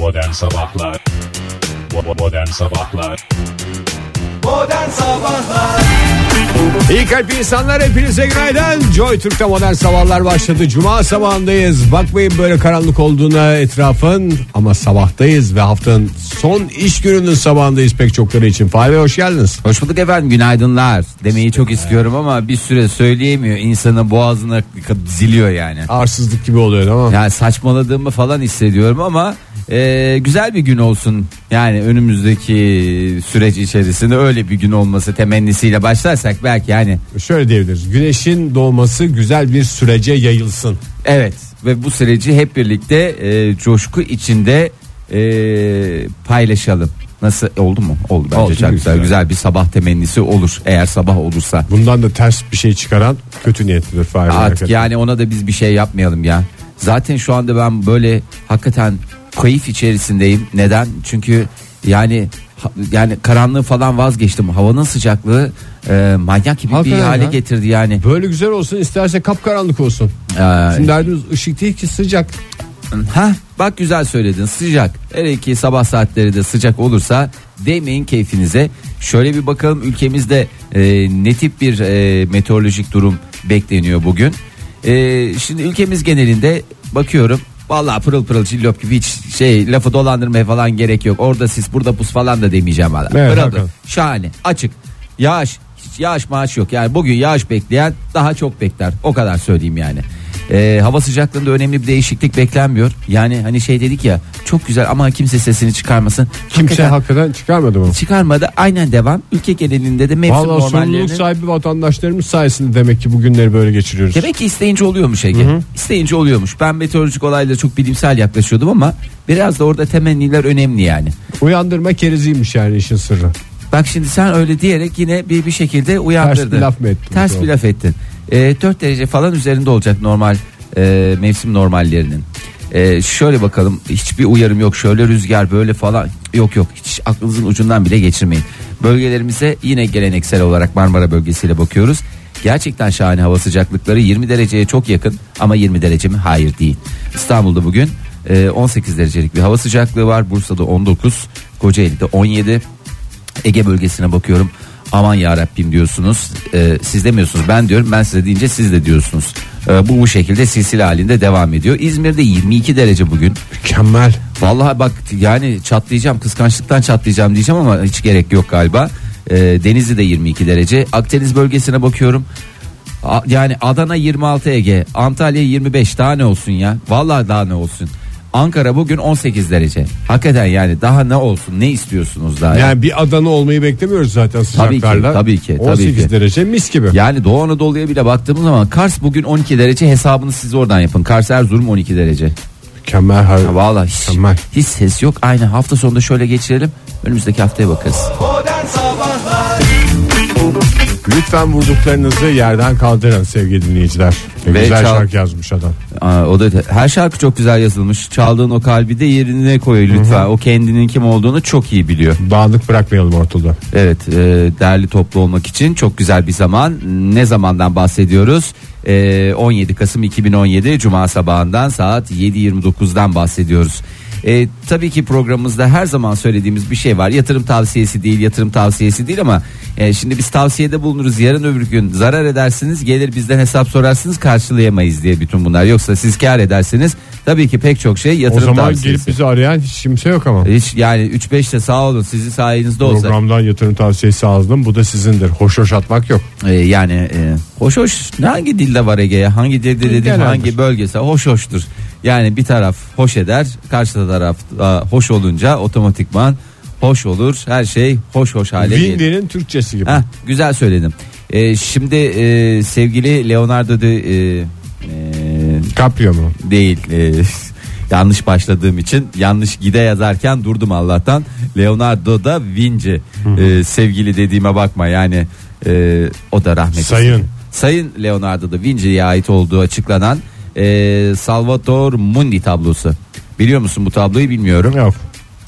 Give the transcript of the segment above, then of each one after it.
Modern Sabahlar Modern Sabahlar Modern Sabahlar İyi kalp insanlar hepinize günaydın. Joy Türk'te modern sabahlar başladı. Cuma sabahındayız. Bakmayın böyle karanlık olduğuna etrafın ama sabahtayız ve haftanın son iş gününün sabahındayız pek çokları için. Fahri hoş geldiniz. Hoş bulduk efendim günaydınlar demeyi çok istiyorum ama bir süre söyleyemiyor insanın boğazına ziliyor yani. Arsızlık gibi oluyor değil mi? Yani saçmaladığımı falan hissediyorum ama e, güzel bir gün olsun. Yani önümüzdeki süreç içerisinde öyle bir gün olması temennisiyle başlarsak belki yani Şöyle diyebiliriz. Güneşin doğması güzel bir sürece yayılsın. evet ve bu süreci hep birlikte e, coşku içinde e, paylaşalım. Nasıl oldu mu? Oldu bence Oldu, çok güzel. güzel. Bir sabah temennisi olur eğer sabah olursa. Bundan da ters bir şey çıkaran kötü niyetlidir. Artık yani ona da biz bir şey yapmayalım ya. Zaten şu anda ben böyle hakikaten kayıf içerisindeyim. Neden? Çünkü yani yani karanlığı falan vazgeçtim. Havanın sıcaklığı e, manyak gibi bir Hakikaten hale ya. getirdi yani. Böyle güzel olsun isterse kapkaranlık olsun. Ee, Şimdi derdimiz ışık değil ki sıcak. Ha bak güzel söyledin sıcak. Hele ki sabah saatleri de sıcak olursa değmeyin keyfinize. Şöyle bir bakalım ülkemizde e, ne tip bir e, meteorolojik durum bekleniyor bugün. E, şimdi ülkemiz genelinde bakıyorum. Vallahi pırıl pırıl cillop gibi hiç şey lafı dolandırmaya falan gerek yok. Orada sis burada pus falan da demeyeceğim valla. Evet, Pırıl şahane açık. Yağış hiç yağış maaş yok. Yani bugün yağış bekleyen daha çok bekler. O kadar söyleyeyim yani. Ee, hava sıcaklığında önemli bir değişiklik beklenmiyor. Yani hani şey dedik ya çok güzel ama kimse sesini çıkarmasın. Kimse Hakikaten hakikaten çıkarmadı mı? çıkarmadı. Aynen devam. Ülke genelinde de mevsim Valla sorumluluk normallerinin sahibi vatandaşlarımız sayesinde demek ki bu günleri böyle geçiriyoruz. Demek ki isteyince oluyormuş Ege. İsteyince oluyormuş. Ben meteorolojik olaylara çok bilimsel yaklaşıyordum ama biraz da orada temenniler önemli yani. Uyandırma keriziymiş yani işin sırrı. Bak şimdi sen öyle diyerek yine bir bir şekilde uyandırdın. Ters bir laf mı ettin? Ters bir laf ettin. E, 4 derece falan üzerinde olacak normal e, mevsim normallerinin. E, şöyle bakalım hiçbir uyarım yok şöyle rüzgar böyle falan yok yok hiç aklınızın ucundan bile geçirmeyin. Bölgelerimize yine geleneksel olarak Marmara bölgesiyle bakıyoruz. Gerçekten şahane hava sıcaklıkları 20 dereceye çok yakın ama 20 derece mi? Hayır değil. İstanbul'da bugün e, 18 derecelik bir hava sıcaklığı var. Bursa'da 19, Kocaeli'de 17, Ege bölgesine bakıyorum. Aman ya Rabbim diyorsunuz. Ee, siz demiyorsunuz ben diyorum. Ben size deyince siz de diyorsunuz. Ee, bu bu şekilde silsile halinde devam ediyor. İzmir'de 22 derece bugün. Mükemmel. Vallahi bak yani çatlayacağım kıskançlıktan çatlayacağım diyeceğim ama hiç gerek yok galiba. Ee, Denizli'de 22 derece. Akdeniz bölgesine bakıyorum. A- yani Adana 26 Ege, Antalya 25 daha ne olsun ya? Vallahi daha ne olsun. Ankara bugün 18 derece. Hakikaten yani daha ne olsun? Ne istiyorsunuz daha? ya? Yani bir Adana olmayı beklemiyoruz zaten Tabii ki, sıcaklarla. tabii ki, tabii 18 ki. derece mis gibi. Yani Doğu Anadolu'ya bile baktığımız zaman Kars bugün 12 derece hesabını siz oradan yapın. Kars Erzurum 12 derece. Mükemmel. har- Ha, Vallahi hiç, Mükemmel. hiç ses yok. Aynı hafta sonunda şöyle geçirelim. Önümüzdeki haftaya bakarız. Modern Sabahlar Lütfen vurduklarınızı yerden kaldırın sevgili dinleyiciler. Ne Ve güzel çal- şarkı yazmış adam. Aa, o da her şarkı çok güzel yazılmış. Çaldığın o kalbi de yerine koy lütfen. O kendinin kim olduğunu çok iyi biliyor. Dağınık bırakmayalım ortada. Evet, e, değerli toplu olmak için çok güzel bir zaman. Ne zamandan bahsediyoruz? E, 17 Kasım 2017 Cuma sabahından saat 7.29'dan bahsediyoruz. E, tabii ki programımızda her zaman söylediğimiz bir şey var. Yatırım tavsiyesi değil, yatırım tavsiyesi değil ama e, şimdi biz tavsiyede bulunuruz. Yarın öbür gün zarar edersiniz, gelir bizden hesap sorarsınız, karşılayamayız diye bütün bunlar. Yoksa siz kar edersiniz. Tabii ki pek çok şey O yatırım zaman tavsiyesi. gelip bizi arayan hiç kimse yok ama. Hiç yani 3-5 de sağ olun sizin sayenizde olsa. Programdan yatırım tavsiyesi aldım. Bu da sizindir. Hoş hoş atmak yok. Ee, yani e, hoş hoş hangi dilde var Ege'ye hangi dilde dediğim hangi bölgesi hoş hoştur yani bir taraf hoş eder karşı taraf e, hoş olunca otomatikman hoş olur her şey hoş hoş hale gelir. Windy'nin Türkçesi gibi. Heh, güzel söyledim Ee, şimdi e, sevgili Leonardo da e, e, Caprio mu? değil e, yanlış başladığım için yanlış gide yazarken durdum Allah'tan Leonardo da Vinci e, sevgili dediğime bakma yani e, o da rahmetli Sayın. Sayın Leonardo da Vinci'ye ait olduğu açıklanan e, Salvator Mundi tablosu biliyor musun bu tabloyu bilmiyorum Yok.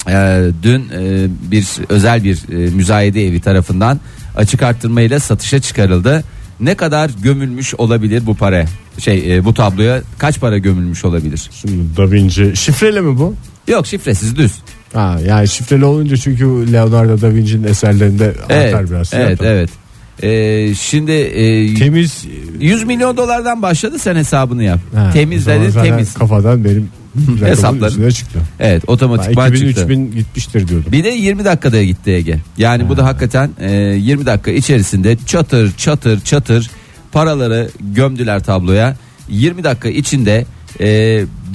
Ee, dün e, bir özel bir e, müzayede evi tarafından açık arttırmayla satışa çıkarıldı. Ne kadar gömülmüş olabilir bu para? Şey e, bu tabloya kaç para gömülmüş olabilir? Şimdi Da Vinci şifreli mi bu? Yok şifresiz düz. Ha, yani şifreli olunca çünkü Leonardo da Vinci'nin eserlerinde Evet, artar biraz. evet, evet. Ee, şimdi e, Temiz 100 milyon dolardan başladı sen hesabını yap. Ha, temiz o zaman dedi zaten temiz. Kafadan benim rakamın Hesaplarım. üstüne çıktı. Evet Ben otomatik 2000 çıktı. 3000 gitmiştir diyordum. Bir de 20 dakikada gitti Ege. Yani bu da hakikaten e, 20 dakika içerisinde çatır çatır çatır paraları gömdüler tabloya. 20 dakika içinde e,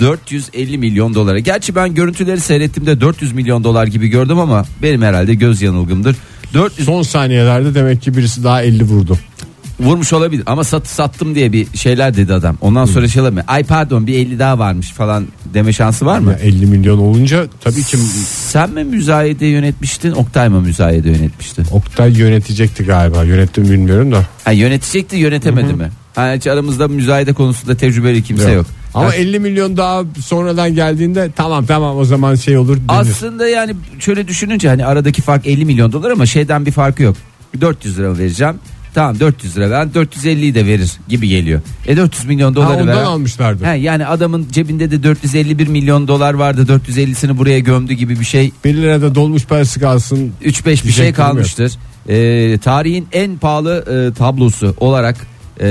450 milyon dolara. Gerçi ben görüntüleri seyrettiğimde 400 milyon dolar gibi gördüm ama benim herhalde göz yanılgımdır. 400 Son saniyelerde demek ki birisi daha 50 vurdu. vurmuş olabilir ama sat, sattım diye bir şeyler dedi adam. Ondan sonra şey olamıyor. Ay pardon bir 50 daha varmış falan deme şansı var mı? Ya 50 milyon olunca tabii ki Sen mi müzayede yönetmiştin Oktay mı müzayede yönetmişti? Oktay yönetecekti galiba. Yönettim bilmiyorum da. Ha, yönetecekti yönetemedi mi? Ha, hiç aramızda müzayede konusunda tecrübeli kimse yok. Ama Ha, 50 milyon daha sonradan geldiğinde tamam tamam o zaman şey olur denir. aslında yani şöyle düşününce hani aradaki fark 50 milyon dolar ama şeyden bir farkı yok. 400 lira vereceğim. Tamam 400 lira veren 450'yi de verir gibi geliyor. E 400 milyon ha, doları ondan veren. almışlardı. He, yani adamın cebinde de 451 milyon dolar vardı 450'sini buraya gömdü gibi bir şey 1 lirada dolmuş parası kalsın. 3-5 bir şey kalmıştır. Ee, tarihin en pahalı e, tablosu olarak e,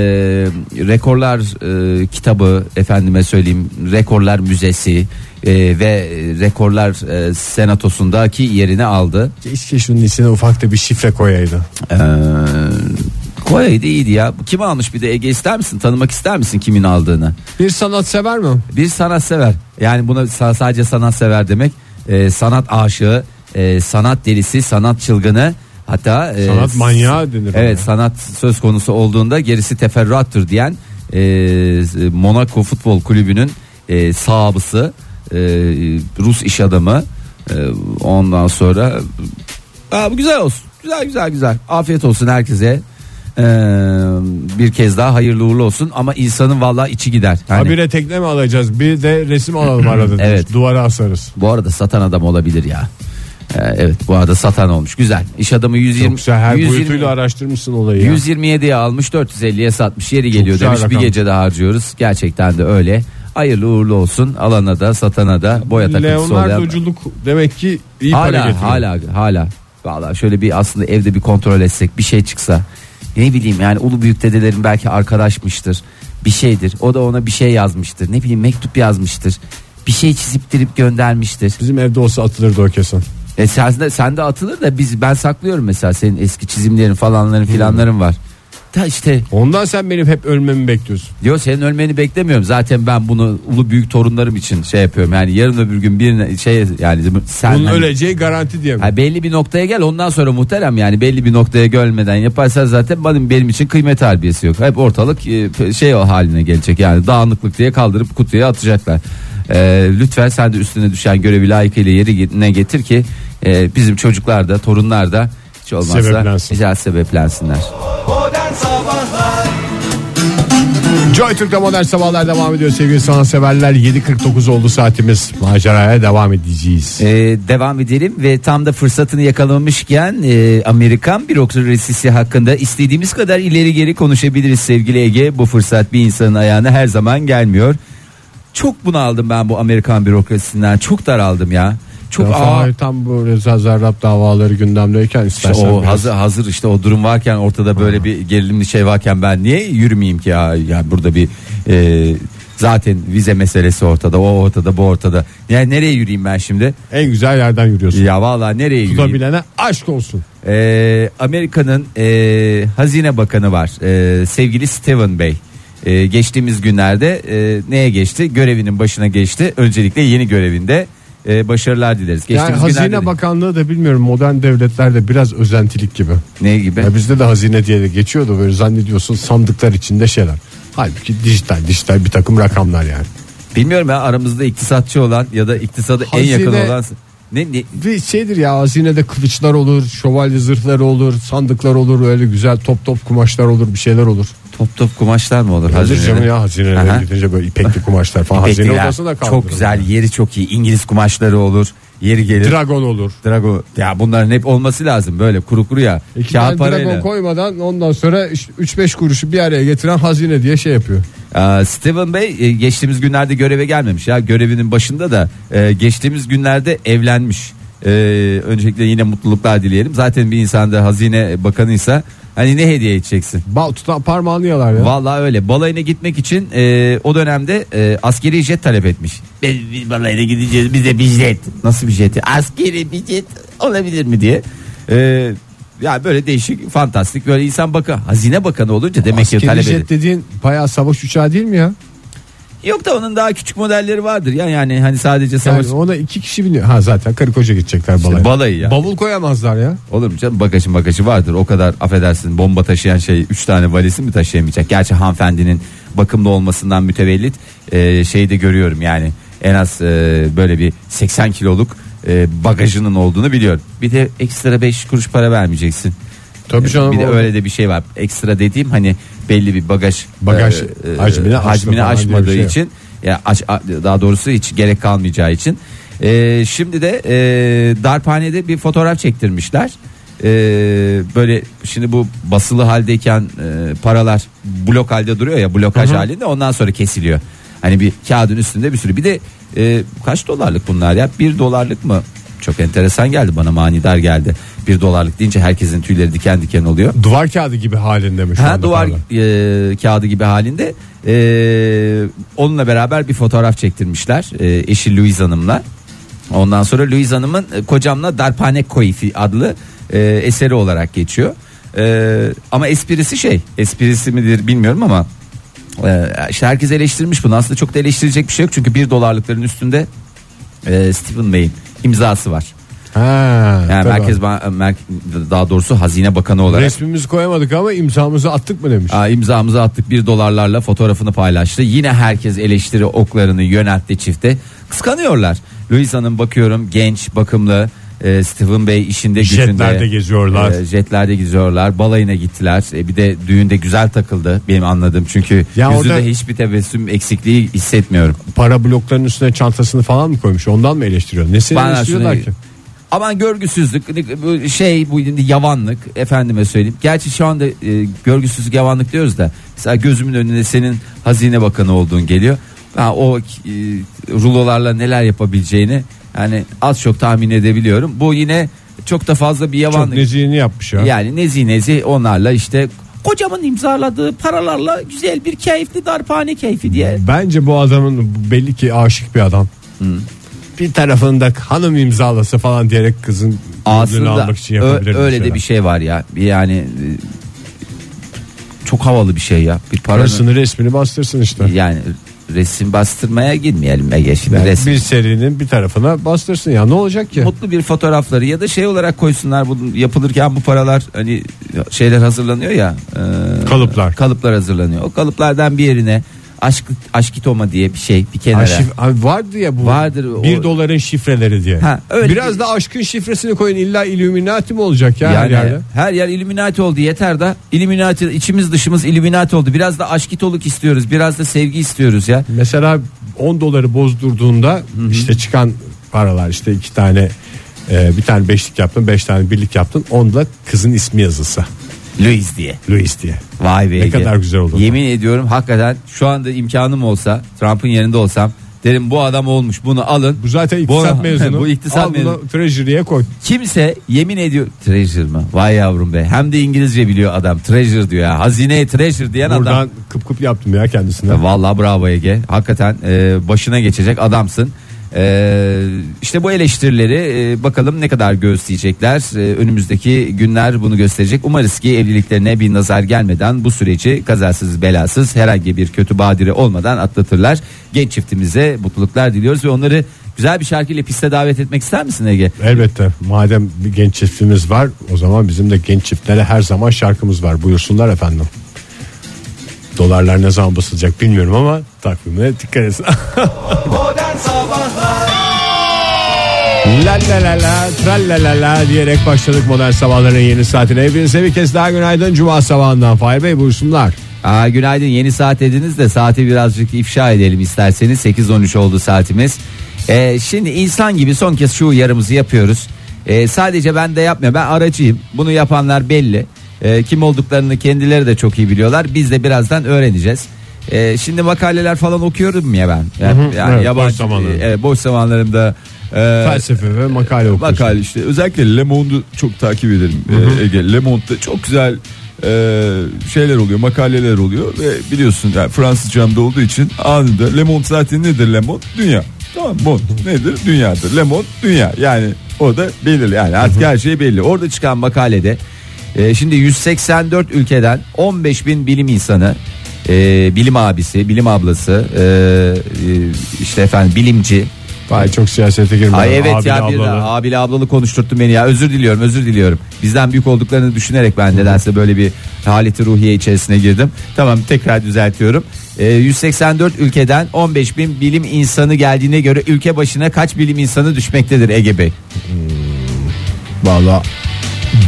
rekorlar e, kitabı efendime söyleyeyim rekorlar müzesi e, ve rekorlar e, senatosundaki yerini aldı. Keşke şunun içine ufak da bir şifre koyaydı. Ee, Koyaydı iyiydi ya. Kim almış bir de Ege ister misin? Tanımak ister misin kimin aldığını? Bir sanatsever mi? Bir sanatsever. Yani buna sa- sadece sanatsever demek. Ee, sanat aşığı, e, sanat delisi, sanat çılgını. Hatta e, Sanat manyağı denir. ona. Evet sanat söz konusu olduğunda gerisi teferruattır diyen e, Monaco Futbol Kulübü'nün e, sahabısı e, Rus iş adamı e, ondan sonra Aa, bu güzel olsun güzel güzel güzel afiyet olsun herkese E, bir kez daha hayırlı uğurlu olsun ama insanın vallahi içi gider. Hani- Habire tekne mi alacağız? Bir de resim alalım arada. Evet. Duvara asarız. Bu arada satan adam olabilir ya. Ee, evet bu arada satan olmuş. Güzel. İş adamı 120 Yoksa her 120 boyutuyla araştırmışsın olayı ya. 127'ye almış 450'ye satmış yeri geliyor güzel demiş bir rakam. gece daha harcıyoruz. Gerçekten de öyle. Hayırlı uğurlu olsun alana da satana da boya takıntısı olayan. Leonardo'culuk demek ki iyi para Hala getiriyor. hala hala. Valla şöyle bir aslında evde bir kontrol etsek bir şey çıksa. Ne bileyim yani ulu büyük dedelerin belki arkadaşmıştır. Bir şeydir. O da ona bir şey yazmıştır. Ne bileyim mektup yazmıştır. Bir şey çiziptirip göndermiştir. Bizim evde olsa atılırdı o kesin. E sen de, sen de atılır da biz ben saklıyorum mesela senin eski çizimlerin falanların filanların var. Da işte Ondan sen benim hep ölmemi bekliyorsun. diyor senin ölmeni beklemiyorum. Zaten ben bunu ulu büyük torunlarım için şey yapıyorum. Yani yarın öbür gün birine şey yani sen Bunun hani- öleceği garanti diye mi? Ha, belli bir noktaya gel ondan sonra muhterem yani belli bir noktaya gelmeden yaparsan zaten benim benim için kıymet harbiyesi yok. Hep ortalık e, şey o haline gelecek yani dağınıklık diye kaldırıp kutuya atacaklar. Ee, lütfen sen de üstüne düşen görevi layıkıyla yerine getir ki e, bizim çocuklar da torunlar da hiç olmazsa Sebeplensin. güzel sebeplensinler. Joy Türk'te modern sabahlar devam ediyor sevgili sanatseverler. 7.49 oldu saatimiz. Maceraya devam edeceğiz. Ee, devam edelim ve tam da fırsatını yakalamışken e, Amerikan bürokrasisi hakkında istediğimiz kadar ileri geri konuşabiliriz sevgili Ege. Bu fırsat bir insanın ayağına her zaman gelmiyor. Çok bunaldım ben bu Amerikan bürokrasisinden. Çok daraldım ya. Çok ağır. Tam bu Reza Zarrab davaları gündemdeyken İşte istersen o biraz- hazır hazır işte o durum varken ortada böyle bir gerilimli şey varken ben niye yürümeyeyim ki ya yani burada bir e, zaten vize meselesi ortada o ortada bu ortada yani nereye yürüyeyim ben şimdi en güzel yerden yürüyorsun. ya vallahi nereye yürüyeyim Tutabilene aşk olsun. Ee, Amerika'nın e, Hazine Bakanı var e, sevgili Stephen Bey. E, geçtiğimiz günlerde e, neye geçti? Görevinin başına geçti. Öncelikle yeni görevinde e, başarılar dileriz. Yani Geçtiğimiz Hazine günlerde de- Bakanlığı da bilmiyorum modern devletlerde biraz özentilik gibi. ne gibi? Ya bizde de hazine diye de geçiyordu böyle zannediyorsun sandıklar içinde şeyler. Halbuki dijital dijital bir takım rakamlar yani. Bilmiyorum ya aramızda iktisatçı olan ya da iktisada en Hazine- yakın olan ne, ne Bir şeydir ya hazinede kılıçlar olur, şövalye zırhları olur, sandıklar olur, öyle güzel top top kumaşlar olur, bir şeyler olur. top top kumaşlar mı olur? Hazinede? canım ya hazinelere Aha. gidince böyle ipekli kumaşlar falan. Hazine İpekliler, odasında kaldı. çok güzel yeri çok iyi İngiliz kumaşları olur yeri gelir Dragon olur. Drago ya bunların hep olması lazım böyle kuru kuru ya İki kağıt tane dragon parayla koymadan ondan sonra 3-5 kuruşu bir araya getiren hazine diye şey yapıyor. Aa, Steven Bey e, geçtiğimiz günlerde göreve gelmemiş ya görevinin başında da e, geçtiğimiz günlerde evlenmiş. E, öncelikle yine mutluluklar dileyelim. Zaten bir insanda hazine bakanıysa hani ne hediye edeceksin? Bal tutan parmağını yalar ya. Vallahi öyle. Balayına gitmek için e, o dönemde e, askeri jet talep etmiş. Biz, biz balayına gideceğiz bize bir jet. Nasıl bir jeti? Askeri bir jet olabilir mi diye. E, ya böyle değişik fantastik böyle insan bakı hazine bakanı olunca demek ki Askeri talep jet edin. dediğin bayağı savaş uçağı değil mi ya? Yok da onun daha küçük modelleri vardır ya yani hani sadece savaş Yani ona iki kişi biniyor. Ha zaten karı koca gidecekler balaya. balayı ya. Bavul koyamazlar ya. Olur mu canım bagajın bagajı vardır o kadar affedersin bomba taşıyan şey 3 tane valizi mi taşıyamayacak? Gerçi hanımefendinin bakımlı olmasından mütevellit e, şeyi de görüyorum yani en az e, böyle bir 80 kiloluk e, bagajının olduğunu biliyorum. Bir de ekstra 5 kuruş para vermeyeceksin. Tabii canım. bir de o- öyle de bir şey var. Ekstra dediğim hani belli bir bagaj Bagaj hacmini aştı hacmini falan diye bir aşmadığı şey yok. için ya aç, a- daha doğrusu hiç gerek kalmayacağı için. E, şimdi de e, darphanede bir fotoğraf çektirmişler. E, böyle şimdi bu basılı haldeyken e, paralar blok halde duruyor ya blokaj halinde ondan sonra kesiliyor. Hani bir kağıdın üstünde bir sürü bir de e, kaç dolarlık bunlar ya bir dolarlık mı? Çok enteresan geldi bana manidar geldi. Bir dolarlık deyince herkesin tüyleri diken diken oluyor. Duvar kağıdı gibi halinde mi şu Ha anda duvar e, kağıdı gibi halinde e, onunla beraber bir fotoğraf çektirmişler e, eşi Louise Hanım'la. Ondan sonra Louise Hanım'ın e, kocamla Darpane Koifi adlı e, eseri olarak geçiyor. E, ama esprisi şey esprisi midir bilmiyorum ama işte herkes eleştirmiş bunu aslında çok da eleştirecek bir şey yok çünkü bir dolarlıkların üstünde e, Stephen Bey'in imzası var. Ha, Yani tabii. Merkez Ban- daha doğrusu Hazine Bakanı olarak Resmimizi koyamadık ama imzamızı attık mı demiş. Aa, imzamızı attık bir dolarlarla fotoğrafını paylaştı. Yine herkes eleştiri oklarını yöneltti çifte. Kıskanıyorlar. Louise Hanım bakıyorum genç bakımlı. E, Stephen Bey işinde gücünde. Jetlerde geziyorlar. E, jetlerde geziyorlar. Balayına gittiler. E, bir de düğünde güzel takıldı benim anladığım. Çünkü Ya yüzünde orada- hiçbir tebessüm eksikliği hissetmiyorum. Para bloklarının üstüne çantasını falan mı koymuş? Ondan mı eleştiriyor? Nesini Bana eleştiriyorlar ki? Aman görgüsüzlük şey bu yavanlık efendime söyleyeyim. Gerçi şu anda e, görgüsüzlük yavanlık diyoruz da mesela gözümün önüne senin hazine bakanı olduğun geliyor. Ha, o e, rulolarla neler yapabileceğini yani az çok tahmin edebiliyorum. Bu yine çok da fazla bir Çok yavanlık. nezihini yapmış ya. Yani nezi nezi onlarla işte kocamın imzaladığı paralarla güzel bir keyifli darphane keyfi diye. Bence bu adamın belli ki aşık bir adam. Bir tarafında hanım imzalası falan diyerek kızın Aslında almak için ö- yapabilir bir öyle şeyler. de bir şey var ya. Bir Yani e, çok havalı bir şey ya. Bir paranın Parasını resmini bastırsın işte. yani resim bastırmaya girmeyelim Ege şimdi Yani resim. bir serinin bir tarafına bastırsın ya ne olacak ki? Mutlu bir fotoğrafları ya da şey olarak koysunlar bu yapılırken bu paralar hani şeyler hazırlanıyor ya. e, Kalıplar. Kalıplar hazırlanıyor. O kalıplardan bir yerine aşk aşkitoma diye bir şey bir kenara. Arşiv, abi vardı ya bu. Vardır o- Bir doların şifreleri diye. Ha, öyle Biraz bir- da aşkın şifresini koyun illa Illuminati mi olacak ya her Yani yerde? her yer Illuminati oldu yeter da Illuminati içimiz dışımız Illuminati oldu. Biraz da aşkitoluk istiyoruz. Biraz da sevgi istiyoruz ya. Mesela 10 doları bozdurduğunda işte çıkan paralar işte iki tane e, bir tane beşlik yaptın beş tane birlik yaptın onda kızın ismi yazılsa Louis diye. Louis diye. Vay be. Ne kadar güzel olur. Yemin ediyorum hakikaten şu anda imkanım olsa Trump'ın yerinde olsam derim bu adam olmuş bunu alın. Bu zaten iktisat Bu- mezunu. bu iktisat Al mezunu. bunu treasury'e koy. Kimse yemin ediyor treasure mı? Vay yavrum be. Hem de İngilizce biliyor adam. Treasure diyor ya. Hazineye treasure diyen adam. Buradan kıp kıp yaptım ya kendisine. Ya Vallahi bravo Ege. Hakikaten e, başına geçecek adamsın. E, işte bu eleştirileri e, bakalım ne kadar göğüsleyecekler. E, önümüzdeki günler bunu gösterecek. Umarız ki evliliklerine bir nazar gelmeden bu süreci kazasız belasız herhangi bir kötü badire olmadan atlatırlar. Genç çiftimize mutluluklar diliyoruz ve onları güzel bir şarkıyla piste davet etmek ister misin Ege? Elbette madem bir genç çiftimiz var o zaman bizim de genç çiftlere her zaman şarkımız var buyursunlar efendim. Dolarlar ne zaman basılacak bilmiyorum ama takvimine dikkat etsin. Modern Sabahlar la la la la tra la la la diyerek başladık modern sabahların yeni saatine. Hepinize bir kez daha günaydın Cuma sabahından Fahir Bey buyursunlar. Aa, günaydın yeni saat dediniz de saati birazcık ifşa edelim isterseniz 8.13 oldu saatimiz. Ee, şimdi insan gibi son kez şu uyarımızı yapıyoruz. Ee, sadece ben de yapmıyorum ben aracıyım bunu yapanlar belli. Ee, kim olduklarını kendileri de çok iyi biliyorlar biz de birazdan öğreneceğiz. E, şimdi makaleler falan okuyorum ya ben. Yani, Hı hı, yani evet, yabancı boş zamanlarında. e, boş zamanlarımda e, Felsefe ve makale okuyorsun. makale işte özellikle Le Monde'u çok takip ederim e, Ege. Le Monde'da çok güzel e, şeyler oluyor, makaleler oluyor ve biliyorsun yani Fransızcamda olduğu için anında Le Monde zaten nedir Le Monde? Dünya. Tamam Monde nedir? Dünyadır. Le Monde dünya. Yani o da belirli yani artık her şey belli. Orada çıkan makalede e, şimdi 184 ülkeden 15 bin bilim insanı e, bilim abisi, bilim ablası, e, e, işte efendim bilimci, Vay çok siyasete girme. Ay evet Abili, ya bir ablalı. abili ablalı konuşturttun beni ya özür diliyorum özür diliyorum. Bizden büyük olduklarını düşünerek ben nedense böyle bir haleti ruhiye içerisine girdim. Tamam tekrar düzeltiyorum. Ee, 184 ülkeden 15 bin bilim insanı geldiğine göre ülke başına kaç bilim insanı düşmektedir Ege Bey? Valla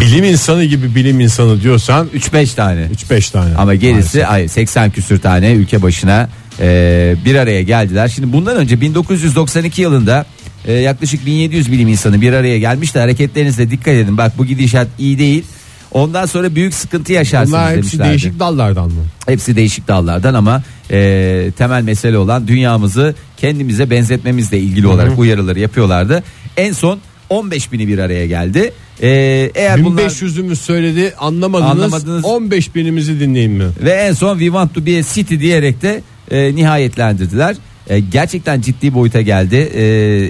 bilim insanı gibi bilim insanı diyorsan 3-5 tane. 3-5 tane. Ama gerisi ay 80 küsür tane ülke başına e, bir araya geldiler. Şimdi bundan önce 1992 yılında e, yaklaşık 1700 bilim insanı bir araya gelmişti. Hareketlerinize dikkat edin. Bak bu gidişat iyi değil. Ondan sonra büyük sıkıntı yaşarsınız Bunlar hepsi demişlerdi. değişik dallardan mı? Hepsi değişik dallardan ama e, temel mesele olan dünyamızı kendimize benzetmemizle ilgili olarak uyarıları yapıyorlardı. En son 15 bini bir araya geldi. E, eğer bunlar 1500'ümüz söyledi anlamadınız, Anlamadınız. 15 binimizi dinleyin mi? ve en son we want to be a city diyerek de e, nihayetlendirdiler. E, gerçekten ciddi boyuta geldi. E,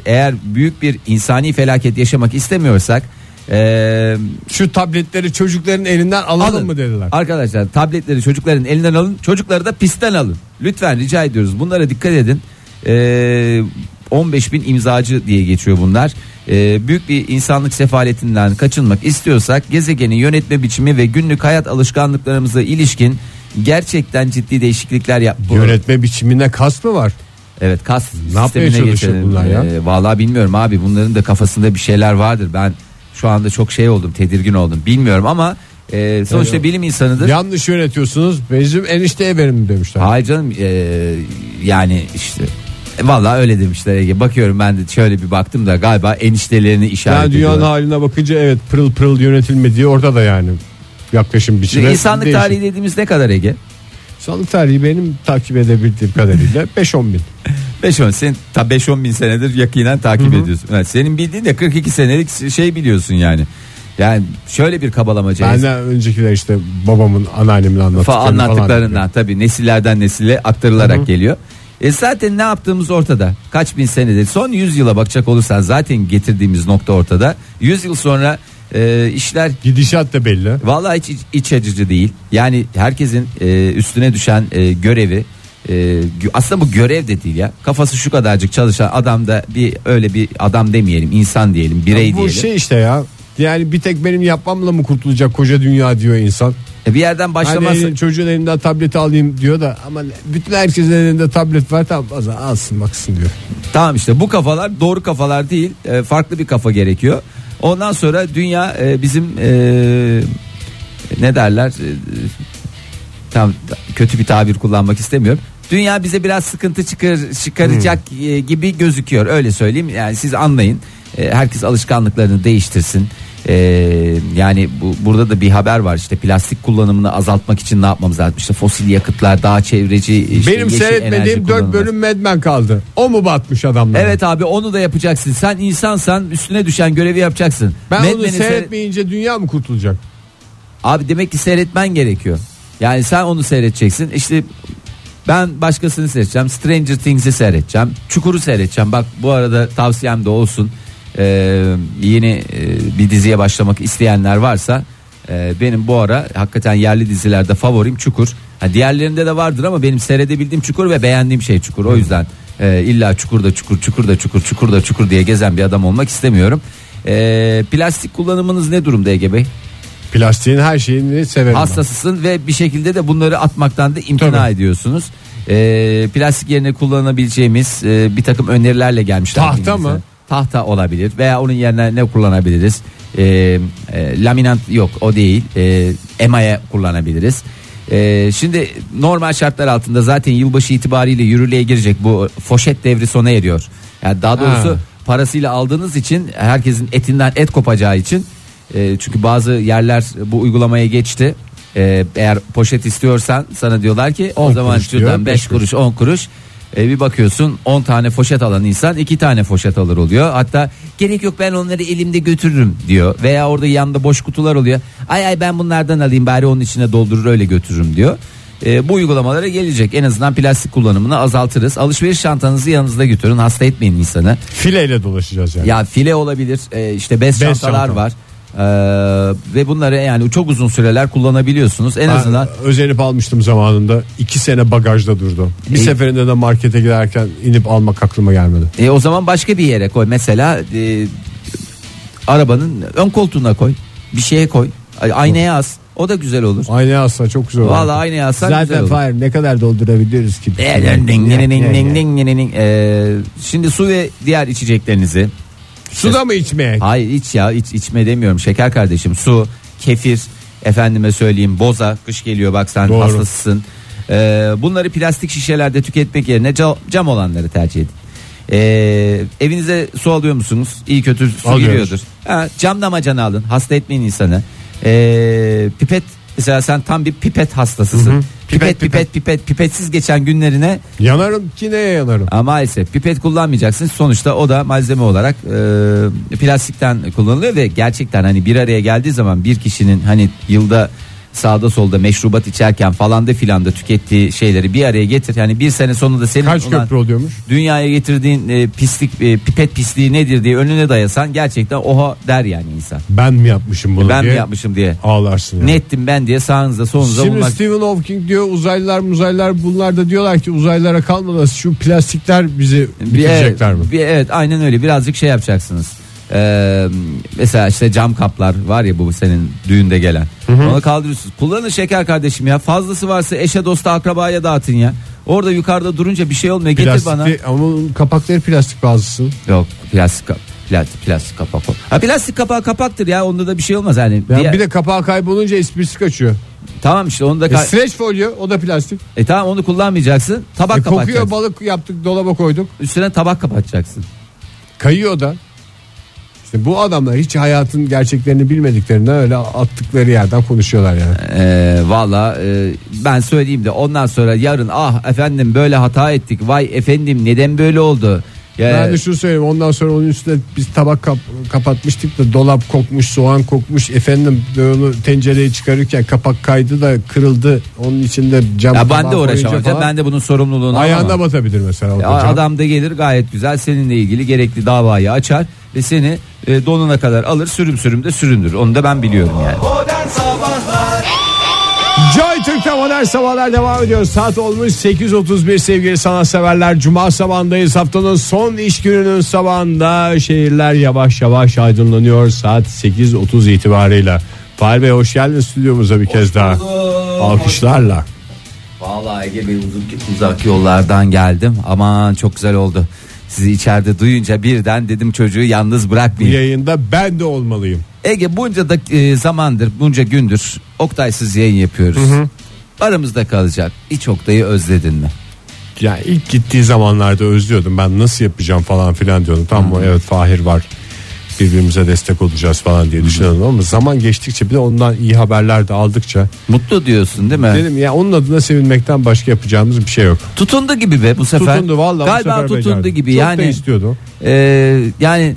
eğer büyük bir insani felaket yaşamak istemiyorsak e, Şu tabletleri çocukların elinden alalım alın. mı dediler. Arkadaşlar tabletleri çocukların elinden alın. Çocukları da pistten alın. Lütfen rica ediyoruz. Bunlara dikkat edin. E, 15 bin imzacı diye geçiyor bunlar. E, büyük bir insanlık sefaletinden kaçınmak istiyorsak gezegenin yönetme biçimi ve günlük hayat alışkanlıklarımıza ilişkin gerçekten ciddi değişiklikler yap. Yönetme biçimine kas mı var? Evet kas Ne sistemine geçelim. bunlar ya? Ee, vallahi bilmiyorum abi bunların da kafasında bir şeyler vardır. Ben şu anda çok şey oldum tedirgin oldum bilmiyorum ama e, sonuçta Evet. bilim insanıdır. Yanlış yönetiyorsunuz. Bizim enişteye verin demişler. Hayır canım e, yani işte e, vallahi öyle demişler Ege. Bakıyorum ben de şöyle bir baktım da galiba eniştelerini işaret Yani dünyanın ediyorlar. haline bakınca evet pırıl pırıl yönetilmediği orada da yani yaklaşım biçimi. Şimdi İnsanlık değişik. tarihi dediğimiz ne kadar Ege? İnsanlık tarihi benim takip edebildiğim kadarıyla 5-10 bin. 5-10 sen ta 5-10 bin senedir yakinen takip ediyorsun. Evet, senin bildiğin de 42 senelik şey biliyorsun yani. Yani şöyle bir kabalamaca. Benden öncekiler işte babamın anneannemin Fa- anlattıklarını anlattıklarından tabii nesillerden nesile aktarılarak geliyor. E zaten ne yaptığımız ortada. Kaç bin senedir. Son 100 yıla bakacak olursan zaten getirdiğimiz nokta ortada. 100 yıl sonra e, işler Gidişat da belli. vallahi hiç iç, iç acıcı değil. Yani herkesin e, üstüne düşen e, görevi e, aslında bu görev de değil ya. Kafası şu kadarcık çalışan adam da bir öyle bir adam demeyelim, insan diyelim, birey Bu diyelim. şey işte ya. Yani bir tek benim yapmamla mı kurtulacak koca dünya diyor insan. E, bir yerden Hani başlaması elin- çocuğun elinden tableti alayım diyor da ama bütün herkesin elinde tablet var tamam o zaman alsın baksın diyor. Tamam işte bu kafalar doğru kafalar değil e, farklı bir kafa gerekiyor. Ondan sonra dünya e, bizim e, ne derler e, tam kötü bir tabir kullanmak istemiyorum. Dünya bize biraz sıkıntı çıkar, çıkaracak e, gibi gözüküyor öyle söyleyeyim yani siz anlayın herkes alışkanlıklarını değiştirsin. E, yani bu burada da bir haber var işte plastik kullanımını azaltmak için ne yapmamız lazım işte fosil yakıtlar daha çevreci işte benim seyretmediğim enerji 4 kullanılması. bölüm Mad kaldı. O mu batmış adamlar? Evet abi onu da yapacaksın. Sen insansan üstüne düşen görevi yapacaksın. Ben Mad onu Men'i seyret- seyretmeyince dünya mı kurtulacak? Abi demek ki seyretmen gerekiyor. Yani sen onu seyredeceksin. İşte ben başkasını seyredeceğim. Stranger Things'i seyredeceğim. Çukur'u seyredeceğim. Bak bu arada tavsiyem de olsun. Ee, yeni e, bir diziye başlamak isteyenler varsa e, benim bu ara hakikaten yerli dizilerde favorim Çukur. Ha, diğerlerinde de vardır ama benim seyredebildiğim Çukur ve beğendiğim şey Çukur. O yüzden e, illa Çukur'da Çukur, Çukur'da Çukur, Çukur'da Çukur diye gezen bir adam olmak istemiyorum. E, plastik kullanımınız ne durumda Ege Bey? Plastiğin her şeyini severim. ben. Hastasısın ve bir şekilde de bunları atmaktan da imtina Tabii. ediyorsunuz. Ee, plastik yerine kullanabileceğimiz e, bir takım önerilerle gelmişler. Tahta mı? Tahta olabilir veya onun yerine ne kullanabiliriz? Ee, e, laminant yok o değil. Ee, emaye kullanabiliriz. Ee, şimdi normal şartlar altında zaten yılbaşı itibariyle yürürlüğe girecek bu foşet devri sona eriyor. Yani daha doğrusu Ha. parasıyla aldığınız için herkesin etinden et kopacağı için e, çünkü bazı yerler bu uygulamaya geçti. Ee, eğer poşet istiyorsan sana diyorlar ki o 10 zaman şuradan 5 beş kuruş 10 kuruş. Ee, bir bakıyorsun 10 tane poşet alan insan 2 tane poşet alır oluyor. Hatta gerek yok ben onları elimde götürürüm diyor. Veya orada yanında boş kutular oluyor. Ay ay ben bunlardan alayım bari onun içine doldurur öyle götürürüm diyor. Ee, bu uygulamalara gelecek. En azından plastik kullanımını azaltırız. Alışveriş çantanızı yanınızda götürün. Hasta etmeyin insanı. Fileyle dolaşacağız yani. Ya file olabilir. e, işte bez, Bez çantalar çanta. var. Ve bunları yani çok uzun süreler kullanabiliyorsunuz en azından. özenip almıştım zamanında. iki sene bagajda durdu. Bir E- seferinde de markete giderken inip almak aklıma gelmedi. E, o zaman başka bir yere koy mesela e, arabanın ön koltuğuna koy bir şeye koy Ay- aynaya as o da güzel olur. Aynaya asla çok güzel oldu. Vallahi aynaya assan güzel olur. fire ne kadar doldurabiliyoruz ki? Ee, Şimdi su ve diğer içeceklerinizi Suda mı içmeye? Hayır iç ya iç içme demiyorum şeker kardeşim. Su, kefir, efendime söyleyeyim boza. Kış geliyor bak sen Doğru. hastasısın. E, bunları plastik şişelerde tüketmek yerine cam, cam olanları tercih edin. E, evinize su alıyor musunuz? İyi kötü su Alıyoruz. giriyordur. Ha, cam damacana alın. Hasta etmeyin insanı. E, pipet mesela sen tam bir pipet hastasısın. Pipet, Pipet, pipet pipet pipetsiz geçen günlerine Yanarım ki neye yanarım? ama maalesef pipet kullanmayacaksın. Sonuçta o da malzeme olarak e, plastikten kullanılıyor ve gerçekten hani bir araya geldiği zaman bir kişinin hani yılda sağda solda meşrubat içerken falan da filan da tükettiği şeyleri bir araya getir. Yani bir sene sonunda senin Kaç köprü oluyormuş? dünyaya getirdiğin e, pislik e, pipet pisliği nedir diye önüne dayasan gerçekten oha der yani insan. Ben mi yapmışım bunu ben diye mi yapmışım diye. ağlarsın. Yani. Ne ettim ben diye sağınıza solunuza Şimdi bulmak. Stephen Hawking diyor uzaylılar muzaylılar bunlar da diyorlar ki uzaylılara kalmadan şu plastikler bizi Bir- bitirecekler mi? bir- evet aynen öyle birazcık şey yapacaksınız. Ee, mesela işte cam kaplar var ya bu senin düğünde gelen. Onu kaldırıyorsunuz. Kullanın şeker kardeşim ya. Fazlası varsa eşe dosta akrabaya dağıtın ya. Orada yukarıda durunca bir şey olmuyor. Getir Plastik bana. ama onun kapakları plastik bazısı. Yok plastik kap- plastik, plastik kapak. o. Ha plastik kapağı kapaktır ya. Onda da bir şey olmaz yani. Ya Diğer- bir de kapağı kaybolunca esprisi kaçıyor. tamam işte onu da E, ka- streç folyo o da plastik. e tamam onu kullanmayacaksın. Tabak E, kokuyor kapatacaksın. balık yaptık dolaba koyduk. Üstüne tabak kapatacaksın. Kayıyor da. İşte bu adamlar hiç hayatın gerçeklerini bilmediklerinden öyle attıkları yerden konuşuyorlar yani. Ee, Valla e, ben söyleyeyim de ondan sonra yarın ah efendim böyle hata ettik vay efendim neden böyle oldu ya, Ben de şunu söyleyeyim ondan sonra onun üstüne biz tabak kap- kapatmıştık da dolap kokmuş soğan kokmuş efendim onu tencereyi çıkarırken kapak kaydı da kırıldı onun içinde cam ya ben de uğraşamam falan ben de bunun sorumluluğunu ayağına alamam. batabilir mesela Ya adam da gelir gayet güzel seninle ilgili gerekli davayı açar ve seni e, donuna kadar alır sürüm sürüm de süründür onu da ben biliyorum yani. Joy Türk'te modern sabahlar devam ediyor. Saat olmuş 8.31 sevgili sanatseverler. Cuma sabahındayız. Haftanın son iş gününün sabahında şehirler yavaş yavaş aydınlanıyor. Saat 8.30 itibarıyla. Fahir Bey hoş geldin stüdyomuza bir kez daha. Alkışlarla. Vallahi Ege Bey uzun, uzak yollardan geldim aman çok güzel oldu. Sizi içeride duyunca birden dedim çocuğu yalnız Bu bırakmayayım. yayında ben de olmalıyım. Ege bunca da e, zamandır bunca gündür Oktay'sız yayın yapıyoruz. Aramızda kalacak. Hiç Oktay'ı özledin mi? Yani ilk gittiği zamanlarda özlüyordum. Ben nasıl yapacağım falan filan diyordum. Tamam mı? Evet Fahir var. Birbirimize destek olacağız falan diye düşünüyordum ama zaman geçtikçe bir de ondan iyi haberler de aldıkça Mutlu diyorsun değil mi? dedim ya onun adına sevinmekten başka yapacağımız bir şey yok. Tutundu gibi be bu sefer. Tutundu vallahi bu Galiba sefer tutundu becerdi. gibi Çok da yani. istiyordu. e, yani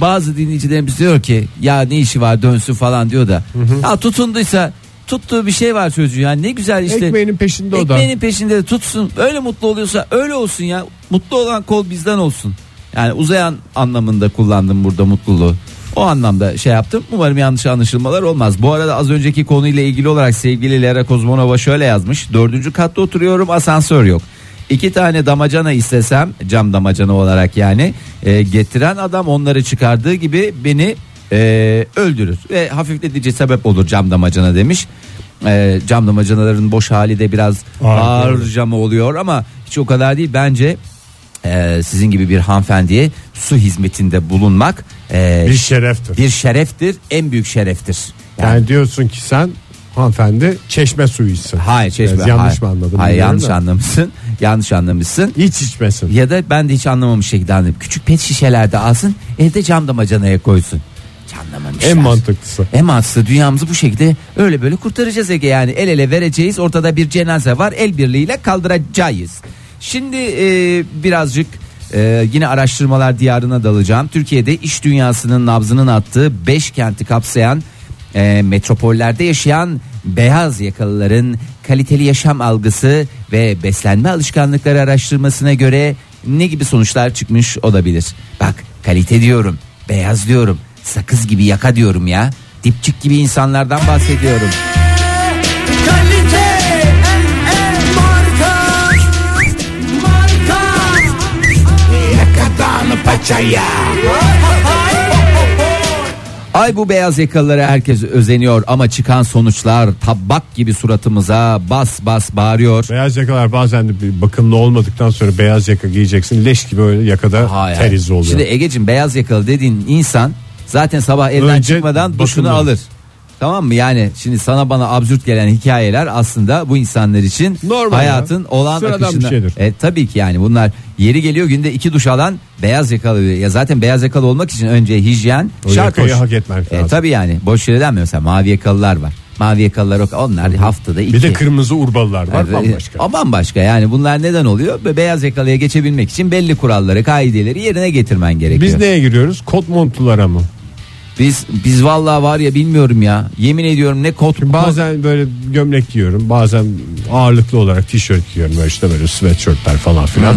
bazı dinleyicilerimiz diyor ki ya ne işi var dönsün falan diyor da. Ya tutunduysa tuttuğu bir şey var çocuğu yani ne güzel işte. Ekmeğinin peşinde o da. Ekmeğinin peşinde de tutsun. Öyle mutlu oluyorsa öyle olsun ya. Mutlu olan kol bizden olsun. Yani uzayan anlamında kullandım burada mutluluğu. O anlamda şey yaptım. Umarım yanlış anlaşılmalar olmaz. Bu arada az önceki konuyla ilgili olarak sevgili Lera Kozmonova şöyle yazmış. Dördüncü katta oturuyorum asansör yok. İki tane damacana istesem cam damacana olarak yani e, getiren adam onları çıkardığı gibi beni e, öldürür ve hafifletici sebep olur cam damacana demiş. E, cam damacanaların boş hali de biraz Ağır, ağır camı oluyor ama hiç o kadar değil bence e, sizin gibi bir hanımefendiye su hizmetinde bulunmak e, Bir şereftir. bir şereftir en büyük şereftir. Yani, Yani diyorsun ki sen hanımefendi çeşme suyu içsin. hayır çeşme Biraz yanlış hayır. mı anladım? Hayır yanlış da. anlamışsın. Yanlış anlamışsın. Hiç içmesin. Ya da ben de hiç anlamamış şekilde anladım. Küçük pet şişelerde alsın evde cam damacanaya koysun. Canlamamışlar. En mantıklısı. En mantıklısı dünyamızı bu şekilde öyle böyle kurtaracağız Ege yani el ele vereceğiz ortada bir cenaze var el birliğiyle kaldıracağız. Şimdi e, birazcık e, yine araştırmalar diyarına dalacağım. Türkiye'de iş dünyasının nabzının attığı 5 kenti kapsayan e, metropollerde yaşayan beyaz yakalıların kaliteli yaşam algısı ve beslenme alışkanlıkları araştırmasına göre ne gibi sonuçlar çıkmış olabilir? Bak kalite diyorum, beyaz diyorum, sakız gibi yaka diyorum ya. Dipçik gibi insanlardan bahsediyorum. Kalite Ay bu beyaz yakalılara herkes özeniyor ama çıkan sonuçlar tabak gibi suratımıza bas bas bağırıyor. Beyaz yakalar bazen de bir bakımlı olmadıktan sonra beyaz yaka giyeceksin. Leş gibi öyle yakada Hayır. ter izi oluyor. Şimdi Ege'cim beyaz yakalı dediğin insan zaten sabah evden Önce çıkmadan duşunu bakımlı. alır. Tamam mı? Yani şimdi sana bana absürt gelen hikayeler aslında bu insanlar için Normal hayatın ya. olağan Sıradan bir akışında. şeydir. E, tabii ki yani bunlar yeri geliyor günde iki duş alan beyaz yakalı. Ya zaten beyaz yakalı olmak için önce hijyen O şart yakayı hoş. hak etmek E, lazım. tabii yani boş yere denmiyor. Mesela mavi yakalılar var. Mavi yakalılar yok. Onlar haftada iki. bir de kırmızı urbalılar var Evet, bambaşka. O bambaşka yani bunlar neden oluyor? Be- Beyaz yakalıya geçebilmek için belli kuralları, kaideleri yerine getirmen gerekiyor. Biz neye giriyoruz? Kot montlulara mı? Biz biz vallahi var ya bilmiyorum ya. Yemin ediyorum ne kot Bazen böyle gömlek giyiyorum. Bazen ağırlıklı olarak tişört giyiyorum. Böyle işte böyle sweatshirtler falan filan.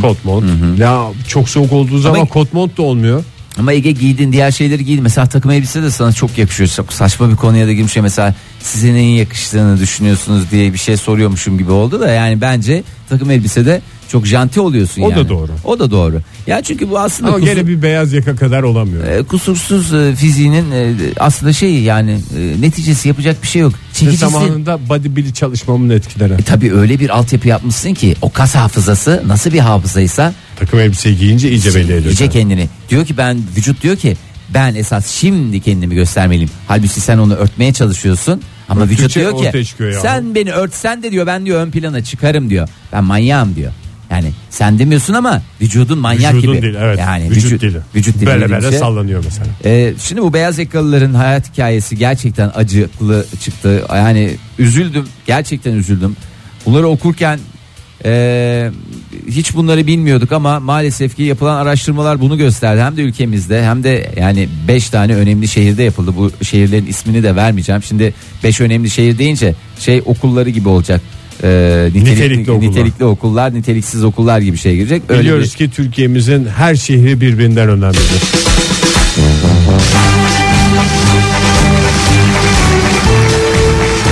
Kot mont. Ya çok soğuk olduğu zaman Ama- kot mont da olmuyor. Ama Ege giydin diğer şeyleri giydin. Mesela takım elbise de sana çok yakışıyor. Çok saçma bir konuya da girmiş mesela size neyin yakıştığını düşünüyorsunuz diye bir şey soruyormuşum gibi oldu da yani bence takım elbisede çok janti oluyorsun O yani. da doğru. O da doğru. Ya çünkü bu aslında Ama kusur- gene bir beyaz yaka kadar olamıyor. e, kusursuz e, fiziğinin e, aslında şey yani e, neticesi yapacak bir şey yok. Ve Çekicisin. zamanında bodybuilding çalışmamın etkileri. E, tabii öyle bir altyapı yapmışsın ki o kas hafızası nasıl bir hafızaysa Takım elbiseyi giyince iyice belli ediyor. iyice kendini. Diyor ki ben vücut diyor ki ben esas şimdi kendimi göstermeliyim. Halbuki sen onu örtmeye çalışıyorsun. Ama Örttükçe vücut diyor ki sen beni örtsen de diyor ben diyor ön plana çıkarım diyor. Ben manyağım diyor. Yani sen demiyorsun ama vücudun manyak Vücudun gibi. değil evet. Yani vücut, dili. Vücut dili Böyle dediğim böyle şey- sallanıyor mesela. ee, şimdi bu beyaz yakalıların hayat hikayesi gerçekten acıklı çıktı. Yani üzüldüm. Gerçekten üzüldüm. Bunları okurken e, hiç bunları bilmiyorduk ama maalesef ki yapılan araştırmalar bunu gösterdi. Hem de ülkemizde hem de yani 5 tane önemli şehirde yapıldı. Bu şehirlerin ismini de vermeyeceğim. Şimdi 5 önemli şehir deyince şey okulları gibi olacak. Ee, nitelik- Nitelikli okullar. nitelikli okullar, niteliksiz okullar gibi şey girecek. Öyle Biliyoruz bir- ki Türkiye'mizin her şehri birbirinden önemlidir.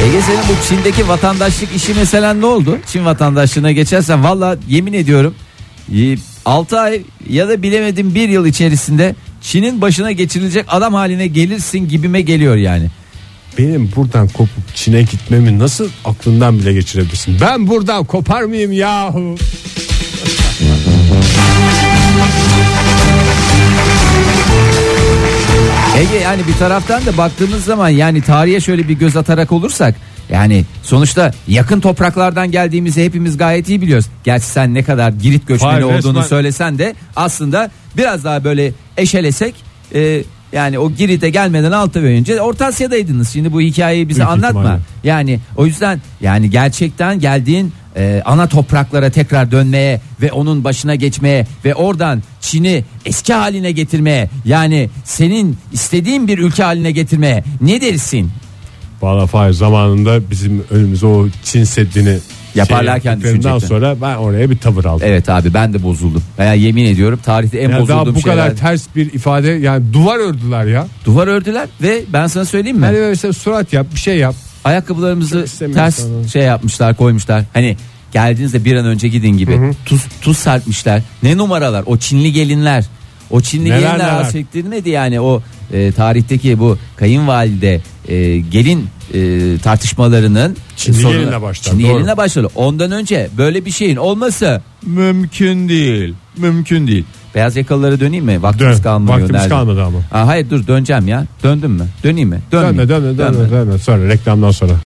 Ege senin bu Çin'deki vatandaşlık işi mesela ne oldu? Çin vatandaşlığına geçersen valla yemin ediyorum 6 ay ya da bilemedim bir yıl içerisinde Çin'in başına geçirilecek adam haline gelirsin gibime geliyor yani. Benim buradan kopup Çin'e gitmemi nasıl aklından bile geçirebilirsin? Ben buradan kopar mıyım yahu? Ege yani bir taraftan da baktığımız zaman yani tarihe şöyle bir göz atarak olursak yani sonuçta yakın topraklardan geldiğimizi hepimiz gayet iyi biliyoruz. Gerçi sen ne kadar Girit göçmeni Hayır, olduğunu resmen- söylesen de aslında biraz daha böyle eşelesek e, yani o Girit'e gelmeden 6 ay önce Orta Asya'daydınız. Şimdi bu hikayeyi bize Büyük anlatma. ihtimalle. Yani o yüzden yani gerçekten geldiğin e, ana topraklara tekrar dönmeye ve onun başına geçmeye ve oradan Çin'i eski haline getirmeye yani senin istediğin bir ülke haline getirmeye ne dersin? Valla Fahir zamanında bizim önümüze o Çin Seddi'ni Yaparlarken şey düşünecektin. sonra ben oraya bir tavır aldım. Evet abi ben de bozuldum. Veya yemin ediyorum tarihte en Yani daha bozulduğum bu kadar şeyler. ters bir ifade yani duvar ördüler ya. Duvar ördüler ve ben sana söyleyeyim mi? Hani böyle işte surat yap bir şey yap. Ayakkabılarımızı istemiyorum ters sana. şey yapmışlar koymuşlar. Hani geldiğinizde bir an önce gidin gibi. Tuz, tuz serpmişler. Ne numaralar o Çinli gelinler. O Çinli Neler gelinler neler. affettirmedi yani o e, tarihteki bu kayınvalide e, gelin e, tartışmalarının Çinli sorunu- gelinle başlar, Çinli doğru. gelinle başladı. Ondan önce böyle bir şeyin olması mümkün değil. Mümkün değil. Beyaz yakalılara döneyim mi? Vaktimiz Dön. kalmıyor. Vaktimiz nerede? kalmadı ama. Aa, hayır dur döneceğim ya. Döndüm mü? Döneyim mi? Dönmeyeyim. Dönme dönme dönme dönme. Sonra reklamdan sonra.